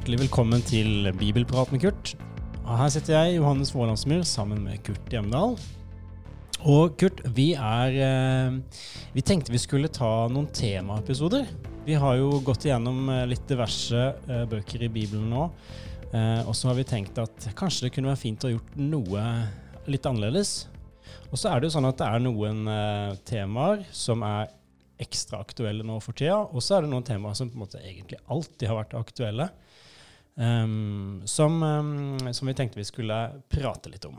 Hjertelig velkommen til Bibelprat med Kurt. Og her sitter jeg, Johannes Vålandsmyr, sammen med Kurt Hjemdal. Og Kurt, vi er eh, Vi tenkte vi skulle ta noen temaepisoder. Vi har jo gått igjennom eh, litt diverse eh, bøker i Bibelen nå. Og så har vi tenkt at kanskje det kunne være fint å ha gjort noe litt annerledes. Og så er det jo sånn at det er noen temaer som er ekstra aktuelle nå for tida, og så er det noen temaer som på en måte egentlig alltid har vært aktuelle, um, som, um, som, vi tenkte vi skulle prate litt om.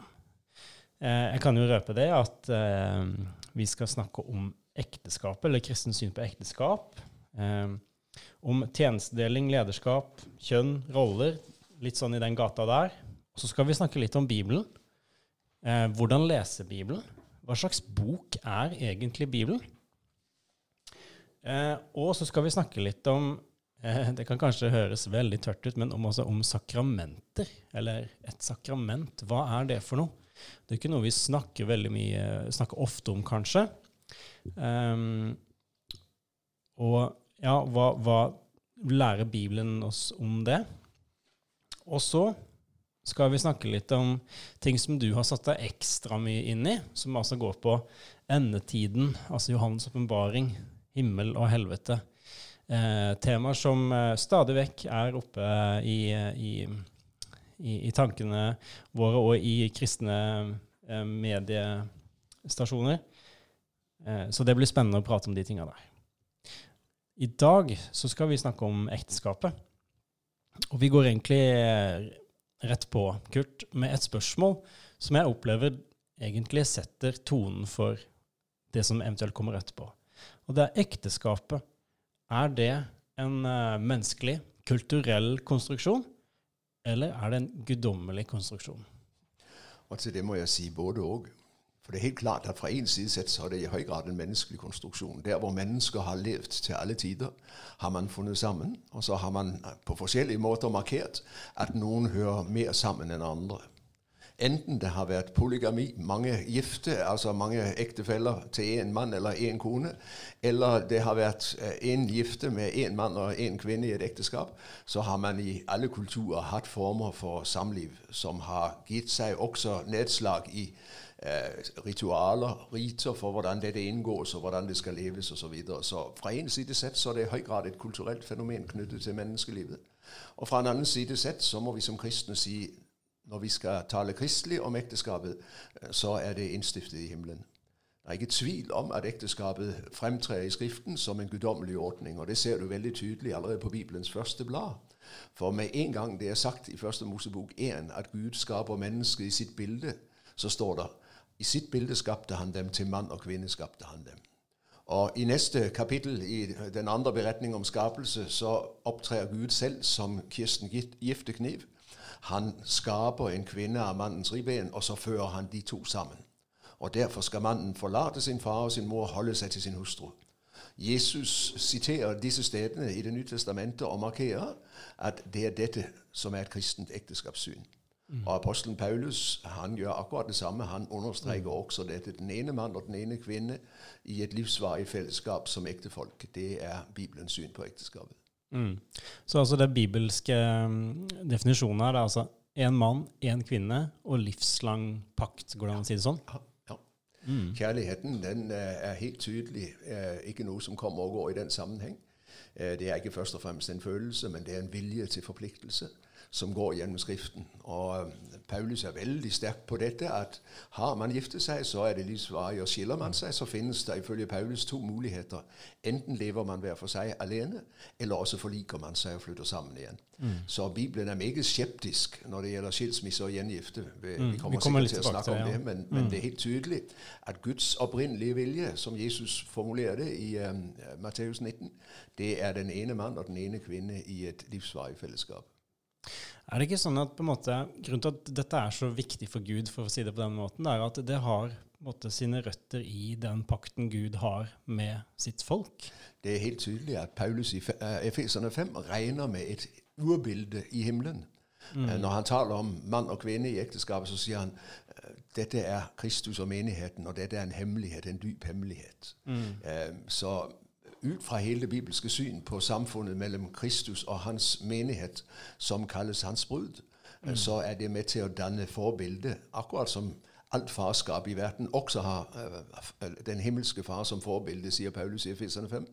Uh, jeg kan jo røpe det at uh, vi skal snakke om ekteskapet, eller kristens syn på ekteskap. Um, om tjenestedeling, lederskap, kjønn, roller. Litt sånn i den gata der. Så skal vi snakke litt om Bibelen. Uh, hvordan lese Bibelen? Hva slags bok er egentlig Bibelen? Eh, og så skal vi snakke litt om Det kan kanskje høres veldig tørt ut, men om, altså om sakramenter. Eller et sakrament. Hva er det for noe? Det er ikke noe vi snakker veldig mye, snakker ofte om, kanskje. Um, og ja, hva, hva lærer Bibelen oss om det? Og så skal vi snakke litt om ting som du har satt deg ekstra mye inn i, som altså går på endetiden, altså Johannes' åpenbaring, himmel og helvete. Eh, temaer som eh, stadig vekk er oppe i, i, i, i, tankene våre og i kristne eh, mediestasjoner. Eh, så det blir spennende å prate om de tinga der. I dag så skal vi snakke om ekteskapet. Og vi går egentlig eh, rett på, Kurt, med et spørsmål som jeg opplever egentlig setter tonen for det som eventuelt kommer etterpå. Og det er ekteskapet. Er det en uh, menneskelig, kulturell konstruksjon, eller er det en guddommelig konstruksjon? Og til det må jeg si både og. For det er helt klart at fra en side sett så er det i høy grad en menneskelig konstruksjon. Der hvor mennesker har levd til alle tider, har man funnet sammen. Og så har man på forskjellige måter markert at noen hører mer sammen enn andre. Enten det har vært polygami, mange gifte, altså mange ektefeller til én mann eller én kone, eller det har vært én eh, gifte med én mann og én kvinne i et ekteskap, så har man i alle kulturer hatt former for samliv som har gitt seg også nedslag i eh, ritualer, riter for hvordan dette inngås, og hvordan det skal leves osv. Så, videre. så fra en side sett så er det i høy grad et kulturelt fenomen knyttet til menneskelivet. Og fra en annen side sett så må vi som kristne si når vi skal tale kristelig om ekteskapet, eh, så er det innstiftet i himmelen. Det er ikke tvil om at ekteskapet fremtrer i Skriften som en guddommelig ordning. og Det ser du veldig tydelig allerede på Bibelens første blad. For med en gang det er sagt i Første Mosebok 1 at Gud skaper mennesket i sitt bilde, så står det i sitt bilde skapte han dem, til mann og kvinne skapte han dem. Og I neste kapittel i den andre beretningen om skapelse så opptrer Gud selv som Kirsten Giftekniv han skaper en kvinne av mannens ribben, og så fører han de to sammen. Og Derfor skal mannen forlate sin far og sin mor og holde seg til sin hustru. Jesus siterer disse stedene i Det nye testamentet og markerer at det er dette som er et kristent ekteskapssyn. Mm. Og Apostelen Paulus han gjør akkurat det samme. Han understreker mm. også dette. Den ene mann og den ene kvinne i et livsvarig fellesskap som ektefolk. Det er Bibelens syn på ekteskapet. Mm. Så altså det bibelske um, definisjonen her, er altså én mann, én kvinne og livslang pakt. Går det an å si det sånn? Ja. ja. Mm. Kjærligheten den eh, er helt tydelig eh, ikke noe som kommer og går i den sammenheng. Eh, det er ikke først og fremst en følelse, men det er en vilje til forpliktelse som går gjennom Skriften. Og um, Paulus er veldig sterk på dette, at har man giftet seg, så er det livsvarig. Og skiller man seg, så finnes det ifølge Paulus to muligheter. Enten lever man hver for seg alene, eller også forliker man seg og flytter sammen igjen. Mm. Så Bibelen er meget skeptisk når det gjelder skilsmisse og gjengifte. Vi, mm. vi kommer, vi kommer sikkert til å snakke om det, ja. men, men mm. det er helt tydelig at Guds opprinnelige vilje, som Jesus formulerer det i um, Matteus 19, det er den ene mann og den ene kvinne i et livsvarig fellesskap. Er det ikke sånn at på en måte, Grunnen til at dette er så viktig for Gud, for å si det på den måten, det er at det har måte, sine røtter i den pakten Gud har med sitt folk? Det er helt tydelig at Paulus i eh, Efeserne 5 regner med et urbilde i himmelen. Mm. Eh, når han taler om mann og kvinne i ekteskapet, så sier han eh, dette er Kristus og menigheten, og dette er en hemmelighet, en dyp hemmelighet. Mm. Så ut fra hele det bibelske syn på samfunnet mellom Kristus og hans menighet, som kalles hans brud, mm. så er det med til å danne forbilde, akkurat som alt farskap i verden også har uh, den himmelske far som forbilde, sier Paulus i Efeserne 5.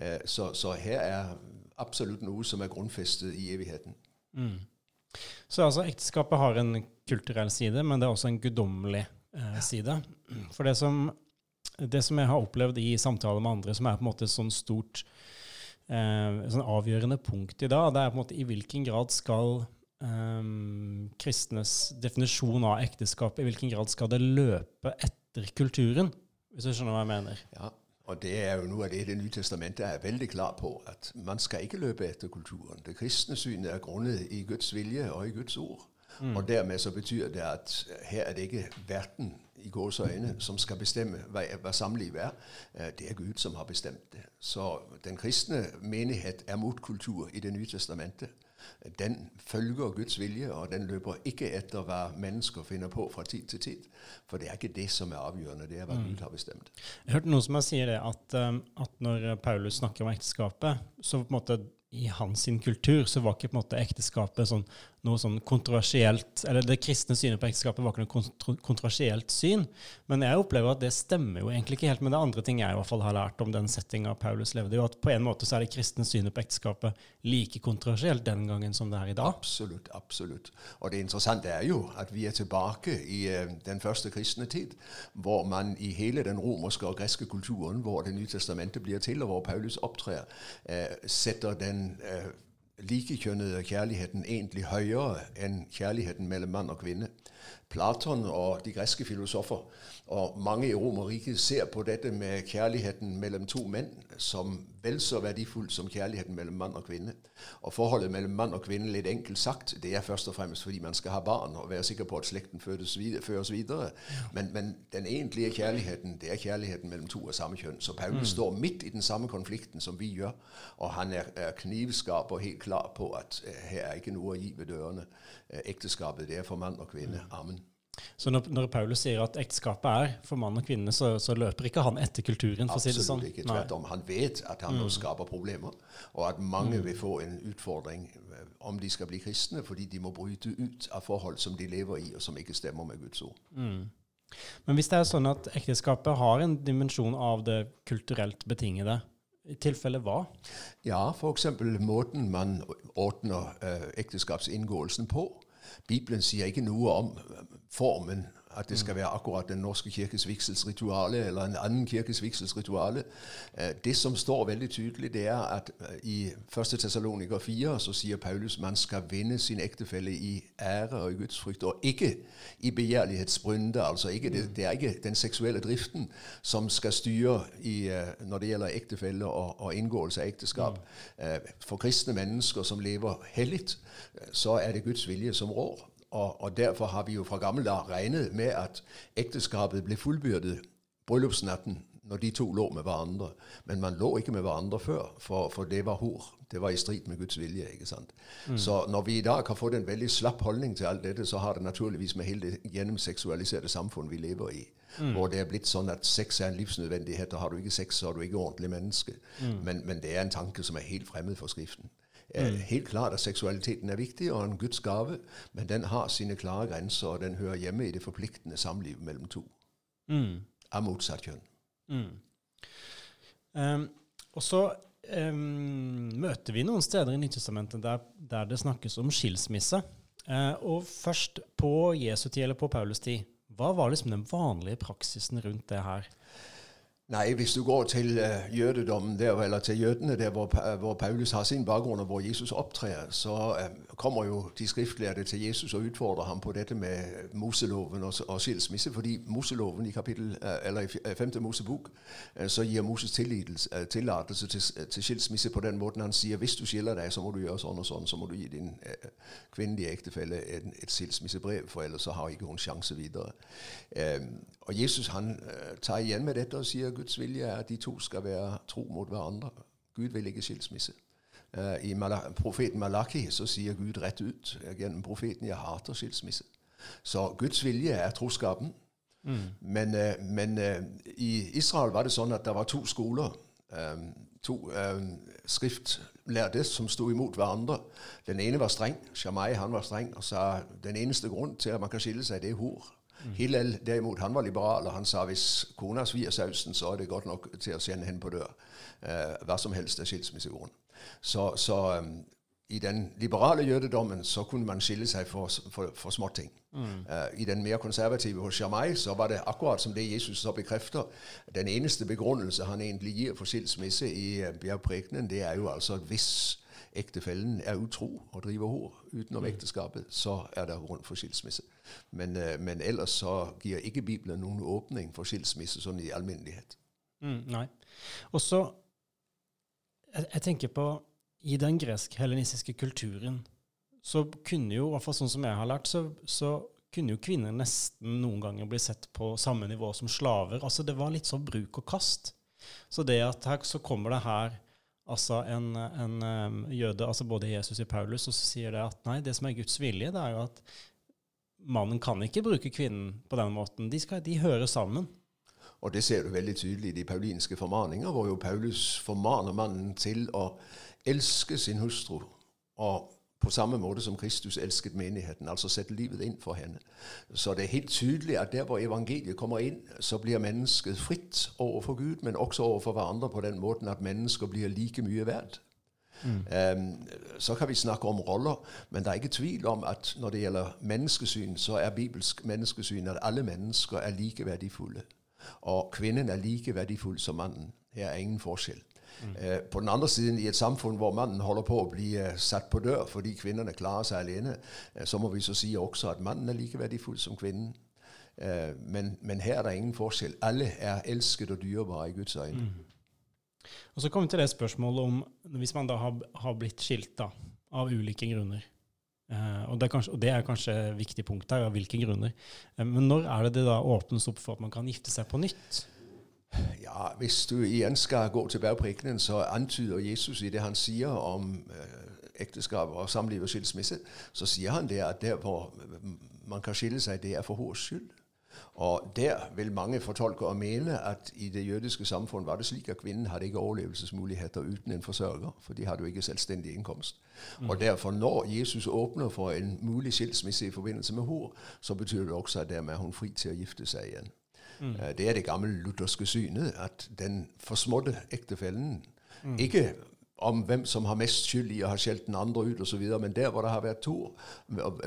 Uh, så, så, her er absolutt noe som er grunnfestet i evigheten. Mm. Så altså, ekteskapet har en kulturell side, men det er også en guddommelig uh, side. For det som, det som, jeg har opplevd i samtaler med andre, som er på en måte et sånn stort sånn avgjørende punkt i dag, det er på en måte i hvilken grad skal eh, kristnes definisjon av ekteskap, i hvilken grad skal det løpe etter kulturen? Hvis du skjønner hva jeg mener? Ja, og det er jo noe av det Det nye testamentet er veldig klar på, at man skal ikke løpe etter kulturen. Det kristne synet er grunnet i Guds vilje og i Guds ord. Mm. Og dermed så betyr det at her er det ikke verden i gåseøyne som skal bestemme hva, hva samlivet er. Eh, det er Gud som har bestemt det. Så den kristne menighet er mot kultur i Det nye testamentet den følger Guds vilje, og den løper ikke etter hva mennesker finner på fra tid til tid. For det er ikke det som er avgjørende, det er hva mm. Gud har bestemt. Jeg hørte noen som sier det, at, um, at når Paulus snakker om ekteskapet, så på en måte i hans kultur så var ikke på en måte ekteskapet sånn, noe sånn kontroversielt Eller det kristne synet på ekteskapet var ikke noe kontro kontroversielt syn. Men jeg opplever at det stemmer jo egentlig ikke helt med det andre ting jeg i hvert fall har lært om den settinga Paulus levde i. At på en måte så er det kristne synet på ekteskapet like kontroversielt den gangen som det er i dag. Absolutt. absolutt. Og det interessante er jo at vi er tilbake i uh, den første kristne tid, hvor man i hele den romerske og greske kulturen, hvor Det nye testamentet blir til, og hvor Paulus opptrer, uh, setter den øh, likekjønnede kjærligheten egentlig høyere enn kjærligheten mellom mann og kvinne. Platon og de greske filosofer og mange i Romerriket ser på dette med kjærligheten mellom to menn som vel så verdifullt som kjærligheten mellom mann og kvinne. Og Forholdet mellom mann og kvinne, litt enkelt sagt, det er først og fremst fordi man skal ha barn og være sikker på at slekten føres videre. Men, men, den egentlige kjærligheten, det er kjærligheten mellom to av samme kjønn. Så Paulus mm. står midt i den samme konflikten som vi gjør, og han er, er knivskarp og helt klar på at uh, her er ikke noe å gi ved dørene. Ekteskapet, det er for mann og kvinne. Mm. Amen. Så når, når, Paulus sier at ekteskapet er for mann og kvinne, så, så løper ikke han etter kulturen? for å si det sånn? Absolutt ikke. Tvert om. Han vet at han mm. nå skaper problemer, og at mange mm. vil få en utfordring eh, om de skal bli kristne, fordi de må bryte ut av forhold som de lever i, og som ikke stemmer med Guds ord. Mm. Men hvis det er sånn at ekteskapet har en dimensjon av det kulturelt betingede, i tilfelle hva? Ja, f.eks. måten man ordner eh, ekteskapsinngåelsen på. Bibelen sier ikke noe om formen at det skal være akkurat Den norske kirkes vigselsrituale eller en annen kirkes vigselsrituale. Eh, det som står veldig tydelig, det er at eh, i 1. Tessaloniker 4 så sier Paulus man skal vinne sin ektefelle i ære og i gudsfrykt, og ikke i begjærlighetsbrynde. Altså ikke, det, det, er ikke den seksuelle driften som skal styre i, eh, når det gjelder ektefelle og, og inngåelse av ekteskap. For kristne mennesker som lever hellig, så er det Guds vilje som rår. Og, og, derfor har vi jo fra gammelt av regnet med at ekteskapet ble fullbyrdet bryllupsnatten når de to lå med hverandre. Men man lå ikke med hverandre før, for, for det var hor. Det var i strid med Guds vilje. ikke sant? Mm. Så når vi i dag har fått en veldig slapp holdning til alt dette, så har det naturligvis med hele det gjennomseksualiserte samfunn vi lever i. Mm. Hvor det er blitt sånn at sex er en livsnødvendighet, og har du ikke sex, så er du ikke ordentlig menneske. Mm. Men, men, det er en tanke som er helt fremmed for Skriften. Mm. Helt klart at seksualiteten er viktig og en Guds gave, men den har sine klare grenser, og den hører hjemme i det forpliktende samlivet mellom to mm. av motsatt kjønn. Mm. Um, og så um, møter vi noen steder i Nyttestamentet der, der det snakkes om skilsmisse. Uh, og først på Jesu tid, eller på Paulus tid, hva var liksom den vanlige praksisen rundt det her? Nei, hvis du går til uh, jødedommen der, eller til jødene der hvor, hvor, Paulus har sin bakgrunn, og hvor Jesus opptrer, så uh, kommer jo de skriftlærde til Jesus og utfordrer ham på dette med Moseloven og, og skilsmisse. Fordi Moseloven i kapittel, eller i 5. Mosebok så gir Moses tillatelse til, til, skilsmisse på den måten han sier hvis du skiller deg, så må du gjøre sånn og sånn. Så må du gi din kvinnelige ektefelle et skilsmissebrev, for ellers så har ikke hun sjanse videre. og Jesus han tar igjen med dette og sier Guds vilje er at de to skal være tro mot hverandre. Gud vil ikke skilsmisse. Uh, I profeten Malaki så sier Gud rett ut gjennom profeten 'Jeg hater skilsmisse'. Så Guds vilje er troskapen. Mm. Men, uh, men i Israel var det sånn at det var to skoler. To skriftlærde som sto imot hverandre. Den ene var streng. Shammai han var streng og sa den eneste grunn til at man kan skille seg, det er hor. Mm. Hillel derimot, han var liberal, og han sa hvis kona svir sausen, så er det godt nok til å sende henne på dør. Eh, hva som helst er skilsmissegrunn. Så, så um, i den liberale jødedommen så kunne man skille seg for, for, for småting. Mm. Uh, I den mer konservative hos Jamai så var det akkurat som det Jesus så bekrefter. Den eneste begrunnelse han egentlig gir for skilsmisse i uh, bjergprekenen, det er jo altså hvis ektefellen er utro og driver hor utenom mm. ekteskapet, så er det grunn for skilsmisse. Men, uh, men, ellers så gir ikke Bibelen noen åpning for skilsmisse sånn i alminnelighet. Mm, nei. Og så jeg, jeg tenker på i den gresk-helenistiske kulturen så kunne jo, i hvert fall sånn som jeg har lært, så, så, kunne jo kvinner nesten noen ganger bli sett på samme nivå som slaver. Altså Det var litt sånn bruk og kast. Så det at her så kommer det her altså en, en jøde, altså både Jesus og Paulus, og så sier det at nei, det som er Guds vilje, det er jo at mannen kan ikke bruke kvinnen på den måten. De, skal, de hører sammen. Og det ser du veldig tydelig i de paulinske formaninger, hvor jo Paulus formaner mannen til å elske sin hustru og på samme måte som Kristus elsket menigheten, altså sette livet inn for henne. Så det er helt tydelig at der hvor evangeliet kommer inn, så blir mennesket fritt overfor Gud, men også overfor hverandre på den måten at mennesker blir like mye verdt. Mm. Um, så kan vi snakke om roller, men det er ikke tvil om at når det gjelder menneskesyn, så er bibelsk menneskesyn at alle mennesker er like verdifulle. Og kvinnen er like verdifull som mannen. Her er ingen forskjell. Mm. På den andre siden, i et samfunn hvor mannen holder på å bli uh, satt på dør fordi kvinnene klarer seg alene, uh, så må vi så si også at mannen er like verdifull som kvinnen. Men, men, her er det ingen forskjell. Alle er elsket og dyrebare i Guds øyne. Mm. Og Så kommer vi til det spørsmålet om hvis man da har, har blitt skilt da, av ulike grunner. Uh, og, det kanskje, og, det er kanskje et viktig punkt her, av hvilke grunner. Uh, men når er det det da åpnes opp for at man kan gifte seg på nytt? Ja, Hvis du igjen skal gå til bergprekenen, så antyder Jesus i det han sier om ekteskap og samliv og skilsmisse, så sier han det at der hvor man kan skille seg, det er for hennes skyld. Og Der vil mange fortolke og mene at i det jødiske samfunn var det slik at kvinnen hadde ikke overlevelsesmuligheter uten en forsørger, for de hadde jo ikke selvstendig innkomst. Mm. Og derfor, når Jesus åpner for en mulig skilsmisse i forbindelse med hår, så betyr det også at dermed er hun fri til å gifte seg igjen. Mm. Eh, det er det gamle lutherske synet, at den forsmådde ektefellen mm. ikke om hvem som har mest skyld i å ha skjelt den andre ut osv. Men der hvor det har vært to,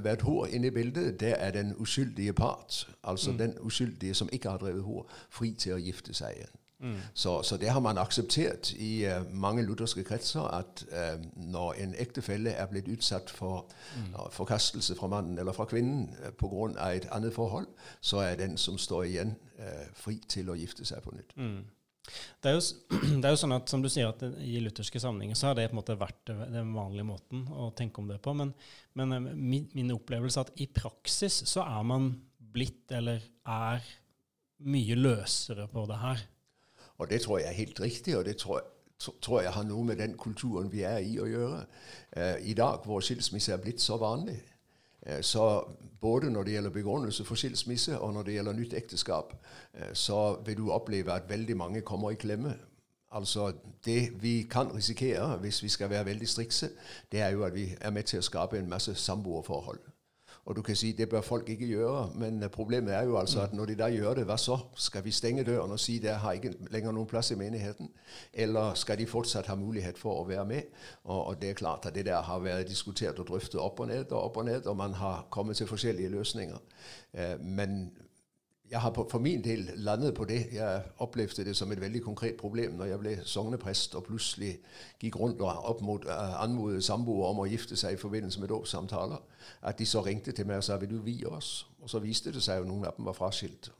vært hår inne i bildet, det er den uskyldige part. Altså mm. den uskyldige som ikke har drevet hår, fri til å gifte seg igjen. Mm. Så, så, det har man akseptert i uh, mange lutherske kretser, at uh, når en ektefelle er blitt utsatt for mm. uh, forkastelse fra mannen eller fra kvinnen pga. et annet forhold, så er den som står igjen, fri til å gifte seg på nytt. Mm. Det er, jo, det er, jo, sånn at, som du sier, at i lutherske sammenhenger så har det på en måte vært den vanlige måten å tenke om det på. Men, men eh, min, min, opplevelse er at i praksis så er man blitt, eller er, mye løsere på det her. Og det tror jeg er helt riktig, og det tror, tror jeg har noe med den kulturen vi er i å gjøre. Eh, I dag hvor skilsmisse er blitt så vanlig, så både når det gjelder begrunnelse for skilsmisse, og når det gjelder nytt ekteskap, eh, så vil du oppleve at veldig mange kommer i klemme. Altså, Det vi kan risikere hvis vi skal være veldig strikse, det er jo at vi er med til å skape en masse samboerforhold. Og du kan si det bør folk ikke gjøre, men problemet er jo altså at når de da gjør det, hva så? Skal vi stenge døren og si det har ikke lenger noen plass i menigheten? Eller skal de fortsatt ha mulighet for å være med? Og, og det er klart at det der har vært diskutert og drøftet opp og ned og opp og ned, og man har kommet til forskjellige løsninger. Eh, men jeg har for min del landet på det. Jeg opplevde det som et veldig konkret problem når jeg ble sogneprest og plutselig gikk rundt og opp mot uh, anmodet samboere om å gifte seg i forbindelse med dåpssamtaler. At de så ringte til meg og sa vil du vie oss? Og så viste det seg jo noen av dem var fraskilt.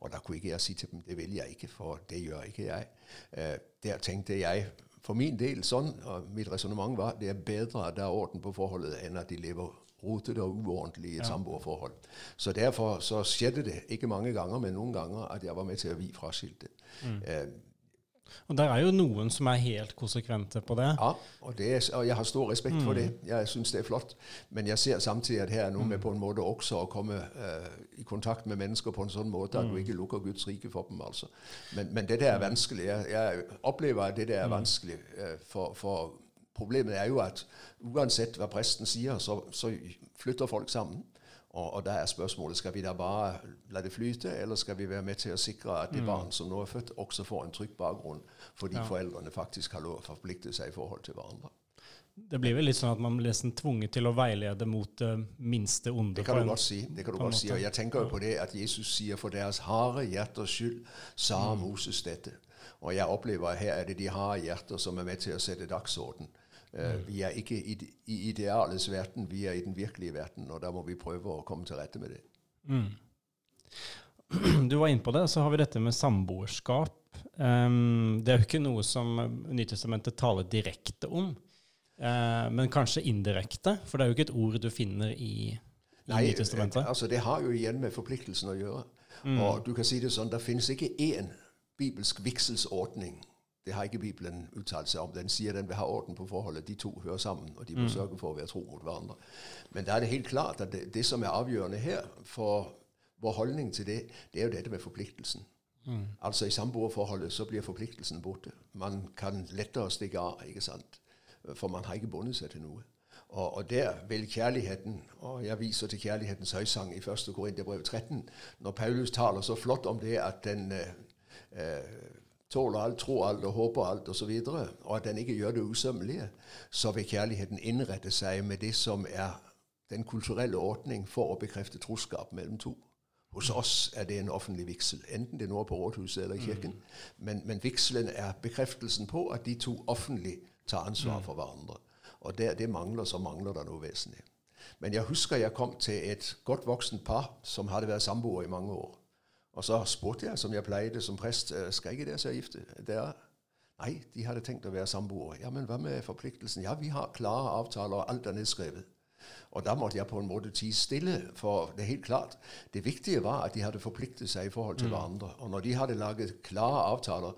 Og da kunne ikke jeg si til dem det vil jeg ikke, for det gjør ikke jeg. Uh, der tenkte jeg for min del sånn, og mitt resonnement var det er bedre at det er orden på forholdet enn at de lever rotete og uordentlig i et ja. samboerforhold. Så derfor så skjedde det ikke mange ganger, men noen ganger at jeg var med til å vi fraskilte. Mm. Eh, Og der er jo noen som er helt konsekvente på det. Ja, og, det og jeg har stor respekt for det. Jeg syns det er flott. Men jeg ser samtidig at her er noe med på en måte også å komme uh, i kontakt med mennesker på en sånn måte at du ikke lukker Guds rike for dem. altså. Men, men det der er vanskelig. Jeg, jeg, opplever at det der er vanskelig. Uh, for, for, problemet er jo at uansett hva presten sier, så, så flytter folk sammen. Og, og, da er spørsmålet skal vi da bare la det flyte, eller skal vi være med til å sikre at det mm. barn som nå er født, også får en trygg bakgrunn, fordi ja. foreldrene faktisk har lov å forplikte seg i forhold til hverandre. Det blir vel litt sånn at man blir nesten tvunget til å veilede mot det minste onde. Det kan du godt si. det kan du godt si. Og jeg tenker jo på det at Jesus sier for deres harde hjerters skyld sa mm. Moses dette. Og jeg opplever at her er det de harde hjerter som er med til å sette dagsorden. Uh, vi er ikke i, i idealets verden, vi er i den virkelige verden, og da må vi prøve å komme til rette med det. Mm. Du var inne på det, så har vi dette med samboerskap. Um, det er jo ikke noe som Nytestamentet taler direkte om, uh, men kanskje indirekte, for det er jo ikke et ord du finner i, i Nei, Nytestamentet. Altså, det har jo igjen med forpliktelsen å gjøre. Mm. Og du kan si det sånn, det finnes ikke én bibelsk vigselsordning det har ikke Bibelen uttalt seg om. Den sier den vil ha orden på forholdet. De to hører sammen, og de må mm. sørge for å være tro mot hverandre. Men da er det helt klart at det, det, som er avgjørende her for vår holdning til det, det er jo dette med forpliktelsen. Mm. Altså I samboerforholdet så blir forpliktelsen borte. Man kan lettere stikke av, ikke sant? for man har ikke bundet seg til noe. Og, og, der vil kjærligheten Og jeg viser til kjærlighetens høysang i 1. Korinterbrev 13, når Paulus taler så flott om det at den eh, eh, tåler alt, tror alt og håper alt osv., og, så og at den ikke gjør det usømmelige, så vil kjærligheten innrette seg med det som er den kulturelle ordning for å bekrefte troskap mellom to. Hos oss er det en offentlig vigsel, enten det nå er på rådhuset eller i kirken. Mm. Men, men vigselen er bekreftelsen på at de to offentlig tar ansvar mm. for hverandre. Og der det mangler, så mangler det noe vesentlig. Men jeg husker jeg kom til et godt voksent par som hadde vært samboere i mange år. Og så spurte jeg, som jeg pleide som prest, «Øh, skal ikke dere seg gifte dere? Nei, de hadde tenkt å være samboere. Ja, men hva med forpliktelsen? Ja, vi har klare avtaler, og alt er nedskrevet. Og da måtte jeg på en måte tie stille, for det er helt klart. Det viktige var at de hadde forpliktet seg i forhold til mm. hverandre. Og når de hadde laget klare avtaler,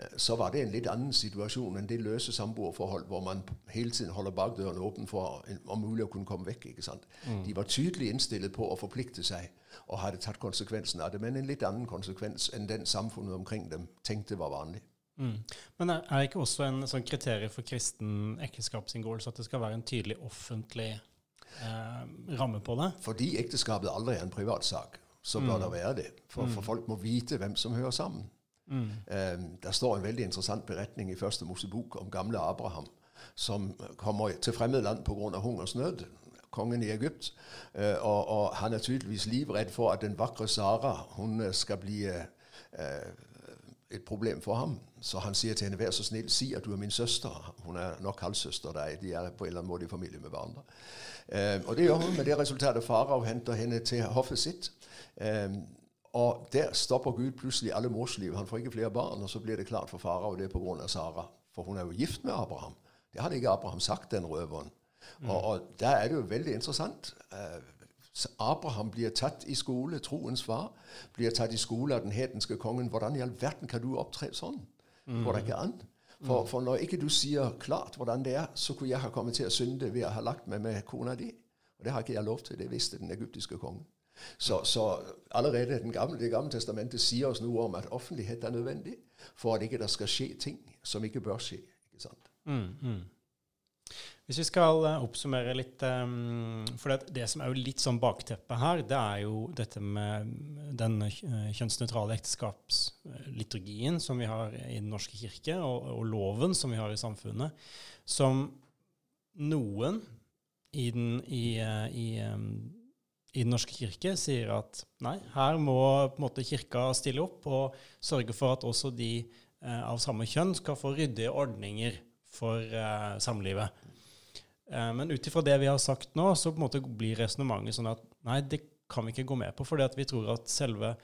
øh, så var det en litt annen situasjon enn det løse samboerforhold hvor man hele tiden holder bakdøren åpen for om mulig å kunne komme vekk. ikke sant? Mm. De var tydelig innstilt på å forplikte seg og hadde tatt konsekvensen av det, men en litt annen konsekvens enn den samfunnet omkring dem tenkte var vanlig. Mm. Men er, det ikke også en sånn kriterium for kristen ekteskapsinngåelse at det skal være en tydelig offentlig eh, ramme på det? Fordi ekteskapet aldri er en privatsak, så bør mm. det være det. For, for, mm. folk må vite hvem som hører sammen. Mm. Eh, der står en veldig interessant beretning i Første Mosebok om gamle Abraham, som kommer til fremmed land pga. hungersnød kongen i Egypt. Eh, og, og, han er tydeligvis livredd for at den vakre Sara hun eh, skal bli uh, et problem for ham. Så han sier til henne vær så snill, si at du er min søster. Hun er nok halvsøster. deg. De er på en eller annen måte i familie med hverandre. Eh, og det gjør hun med det resultatet farao henter henne til hoffet sitt. og der stopper Gud plutselig alle mors liv. Han får ikke flere barn, og så blir det klart for farao det er pga. Sara. For hun er jo gift med Abraham. Det hadde ikke Abraham sagt, den røveren. Mm. Og, og, der er det jo veldig interessant. Eh, Abraham blir tatt i skole, troens far, blir tatt i skole av den hedenske kongen. Hvordan i all verden kan du opptre sånn? Går det ikke an? For, for, når ikke du sier klart hvordan det er, så kunne jeg ha kommet til å synde ved å ha lagt meg med kona di. Og det har ikke jeg lov til. Det visste den egyptiske kongen. Så, så allerede gamle, Det gamle testamentet sier oss noe om at offentlighet er nødvendig for at ikke det skal skje ting som ikke bør skje. ikke sant? Mm, mm. Hvis vi skal uh, oppsummere litt um, For det, det, som er jo litt sånn bakteppet her, det er jo dette med den uh, kjønnsnøytrale ekteskapsliturgien som vi har i Den norske kirke, og, og, loven som vi har i samfunnet, som noen i den, i, i, i den norske kirke sier at nei, her må på en måte kirka stille opp og sørge for at også de av samme kjønn skal få ryddige ordninger for samlivet. Eh, men ut ifra det vi har sagt nå, så på en måte blir resonnementet sånn at nei, det kan vi ikke gå med på, fordi vi tror at selve,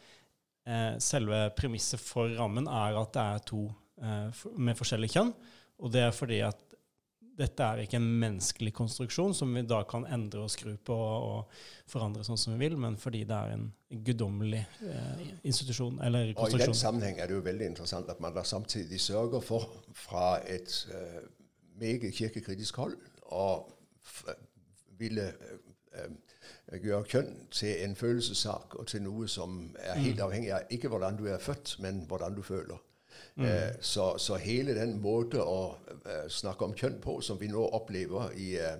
eh, selve, premisset for rammen er at det er to eh, med forskjellig kjønn. Og det er fordi at dette er ikke en menneskelig konstruksjon som vi da kan endre og skru på og forandre sånn som vi vil, men fordi det er en guddommelig eh, institusjon eller Og I den konstruksjon. sammenheng er det jo veldig interessant at man da samtidig sørger for, fra et eh, meget kirkekritisk hold, f- ville eh, eh, gjøre kjønn til en følelsessak og til noe som er helt avhengig av ikke hvordan du er født, men hvordan du føler. Eh, så, så hele den måten å eh, snakke om kjønn på, som vi nå opplever i eh,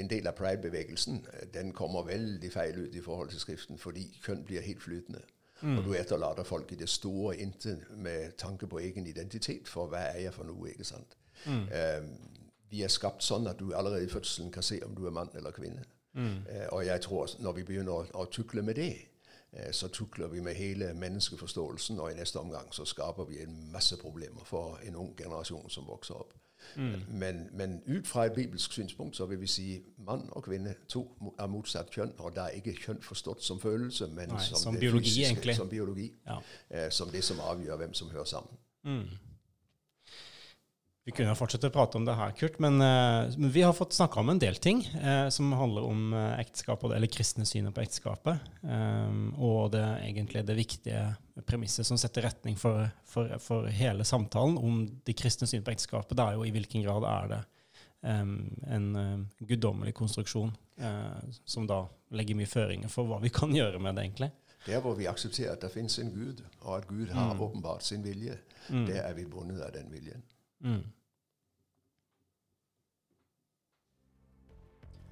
en del av pride-bevegelsen, den kommer veldig feil ut i forhold til Skriften, fordi kjønn blir helt flytende. Og du etterlater folk i det store intet med tanke på egen identitet, for hva er jeg for noe, ikke sant? Eh, vi er skapt sånn at du allerede i fødselen kan se om du er mann eller kvinne. Eh, og jeg tror når vi begynner å, å tukle med det, eh, så tukler vi med hele menneskeforståelsen, og i neste omgang så skaper vi en masse problemer for en ung generasjon som vokser opp. Men, men ut fra et bibelsk synspunkt så vil vi si mann og kvinne to er motsatt kjønn, og da er ikke kjønn forstått som følelse, men Nei, som, som det biologi, fysiske. Som biologi. Ja. Eh, som det som avgjør hvem som hører sammen. Vi kunne fortsette å prate om det her, Kurt, men, eh, men vi har fått snakka om en del ting eh, som handler om eh, ekteskapet, eller kristne synet på ekteskapet. Um, og det egentlig det viktige premisset som setter retning for, for, for hele samtalen om det kristne synet på ekteskapet. Det er jo i hvilken grad er det um, en eh, guddommelig konstruksjon uh, som da legger mye føringer for hva vi kan gjøre med det, egentlig. Der hvor vi aksepterer at det finnes en Gud, og at Gud har Mm. åpenbart sin vilje, der er vi bundet av den viljen. Mm.